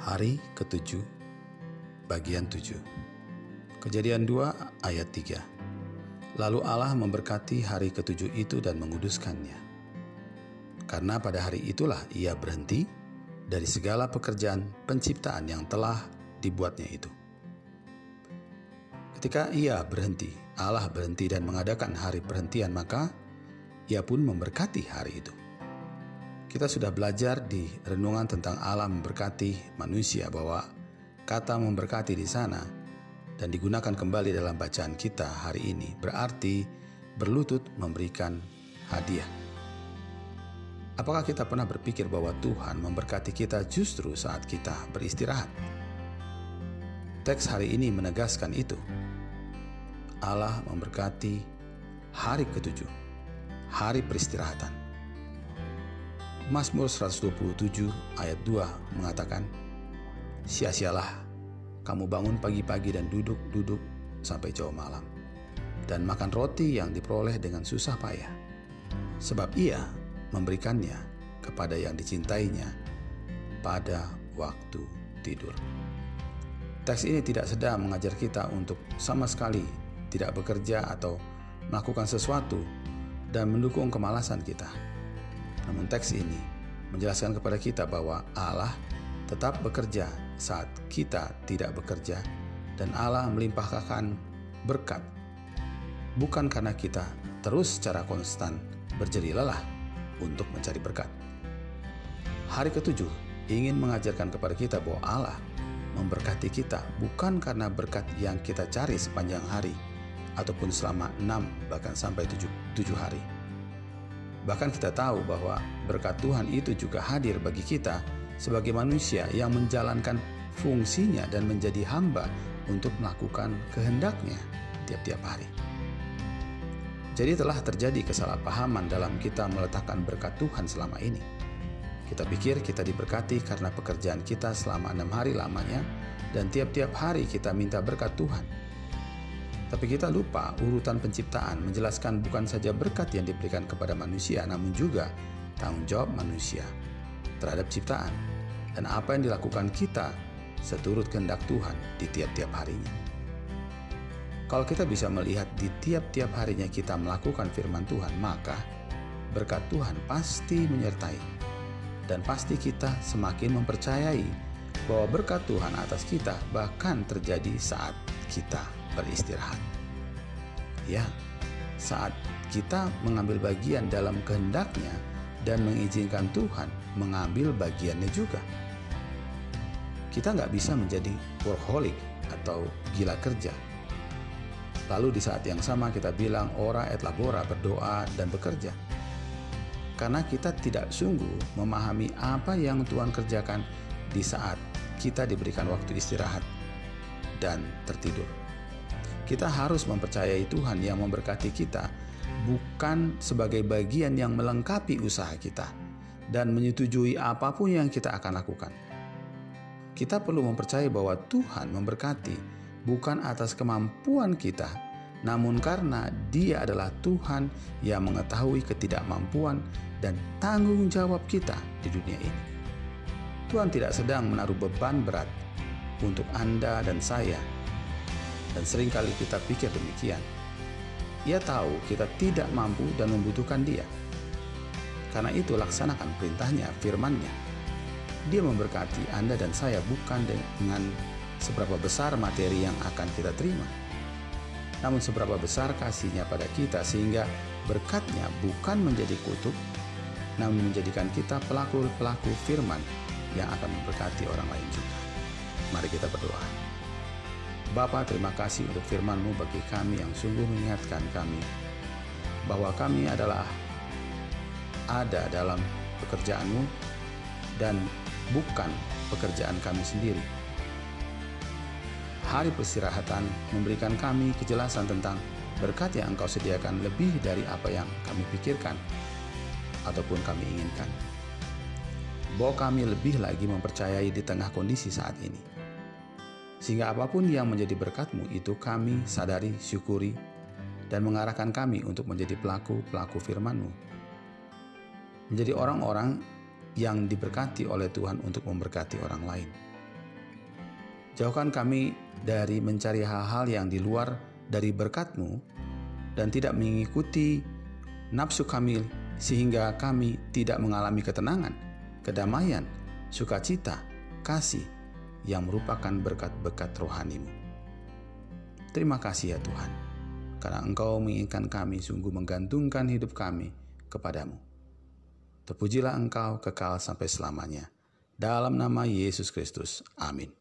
Hari ketujuh, bagian tujuh. Kejadian 2 ayat 3. Lalu Allah memberkati hari ketujuh itu dan menguduskannya. Karena pada hari itulah ia berhenti dari segala pekerjaan penciptaan yang telah dibuatnya itu. Ketika ia berhenti, Allah berhenti dan mengadakan hari perhentian, maka ia pun memberkati hari itu. Kita sudah belajar di renungan tentang Allah memberkati manusia bahwa kata memberkati di sana dan digunakan kembali dalam bacaan kita hari ini berarti berlutut memberikan hadiah. Apakah kita pernah berpikir bahwa Tuhan memberkati kita justru saat kita beristirahat? Teks hari ini menegaskan itu. Allah memberkati hari ketujuh, hari peristirahatan. Mazmur 127 ayat 2 mengatakan, Sia-sialah kamu bangun pagi-pagi dan duduk-duduk sampai jauh malam, dan makan roti yang diperoleh dengan susah payah, sebab ia memberikannya kepada yang dicintainya pada waktu tidur. Teks ini tidak sedang mengajar kita untuk sama sekali tidak bekerja atau melakukan sesuatu dan mendukung kemalasan kita namun teks ini menjelaskan kepada kita bahwa Allah tetap bekerja saat kita tidak bekerja dan Allah melimpahkan berkat bukan karena kita terus secara konstan berjeri lelah untuk mencari berkat. Hari ketujuh ingin mengajarkan kepada kita bahwa Allah memberkati kita bukan karena berkat yang kita cari sepanjang hari ataupun selama enam bahkan sampai tujuh, tujuh hari Bahkan kita tahu bahwa berkat Tuhan itu juga hadir bagi kita sebagai manusia yang menjalankan fungsinya dan menjadi hamba untuk melakukan kehendaknya tiap-tiap hari. Jadi telah terjadi kesalahpahaman dalam kita meletakkan berkat Tuhan selama ini. Kita pikir kita diberkati karena pekerjaan kita selama enam hari lamanya dan tiap-tiap hari kita minta berkat Tuhan tapi kita lupa urutan penciptaan menjelaskan bukan saja berkat yang diberikan kepada manusia, namun juga tanggung jawab manusia terhadap ciptaan dan apa yang dilakukan kita seturut kehendak Tuhan di tiap-tiap harinya. Kalau kita bisa melihat di tiap-tiap harinya kita melakukan firman Tuhan, maka berkat Tuhan pasti menyertai dan pasti kita semakin mempercayai bahwa berkat Tuhan atas kita bahkan terjadi saat kita beristirahat. Ya, saat kita mengambil bagian dalam kehendaknya dan mengizinkan Tuhan mengambil bagiannya juga. Kita nggak bisa menjadi workaholic atau gila kerja. Lalu di saat yang sama kita bilang ora et labora berdoa dan bekerja. Karena kita tidak sungguh memahami apa yang Tuhan kerjakan di saat kita diberikan waktu istirahat dan tertidur. Kita harus mempercayai Tuhan yang memberkati kita, bukan sebagai bagian yang melengkapi usaha kita dan menyetujui apa pun yang kita akan lakukan. Kita perlu mempercayai bahwa Tuhan memberkati bukan atas kemampuan kita, namun karena Dia adalah Tuhan yang mengetahui ketidakmampuan dan tanggung jawab kita di dunia ini. Tuhan tidak sedang menaruh beban berat untuk Anda dan saya dan sering kali kita pikir demikian. Ia tahu kita tidak mampu dan membutuhkan dia. Karena itu laksanakan perintahnya, firmannya. Dia memberkati Anda dan saya bukan dengan seberapa besar materi yang akan kita terima. Namun seberapa besar kasihnya pada kita sehingga berkatnya bukan menjadi kutub, namun menjadikan kita pelaku-pelaku firman yang akan memberkati orang lain juga. Mari kita berdoa. Bapa terima kasih untuk firman-Mu bagi kami yang sungguh mengingatkan kami bahwa kami adalah ada dalam pekerjaan-Mu dan bukan pekerjaan kami sendiri. Hari peristirahatan memberikan kami kejelasan tentang berkat yang Engkau sediakan lebih dari apa yang kami pikirkan ataupun kami inginkan. Bahwa kami lebih lagi mempercayai di tengah kondisi saat ini sehingga apa pun yang menjadi berkatmu itu kami sadari, syukuri, dan mengarahkan kami untuk menjadi pelaku-pelaku firmanmu. Menjadi orang-orang yang diberkati oleh Tuhan untuk memberkati orang lain. Jauhkan kami dari mencari hal-hal yang di luar dari berkat-Mu dan tidak mengikuti nafsu kami sehingga kami tidak mengalami ketenangan, kedamaian, sukacita, kasih yang merupakan berkat-berkat rohanimu. Terima kasih ya Tuhan, karena Engkau menginginkan kami sungguh menggantungkan hidup kami kepadamu. Terpujilah Engkau kekal sampai selamanya. Dalam nama Yesus Kristus. Amin.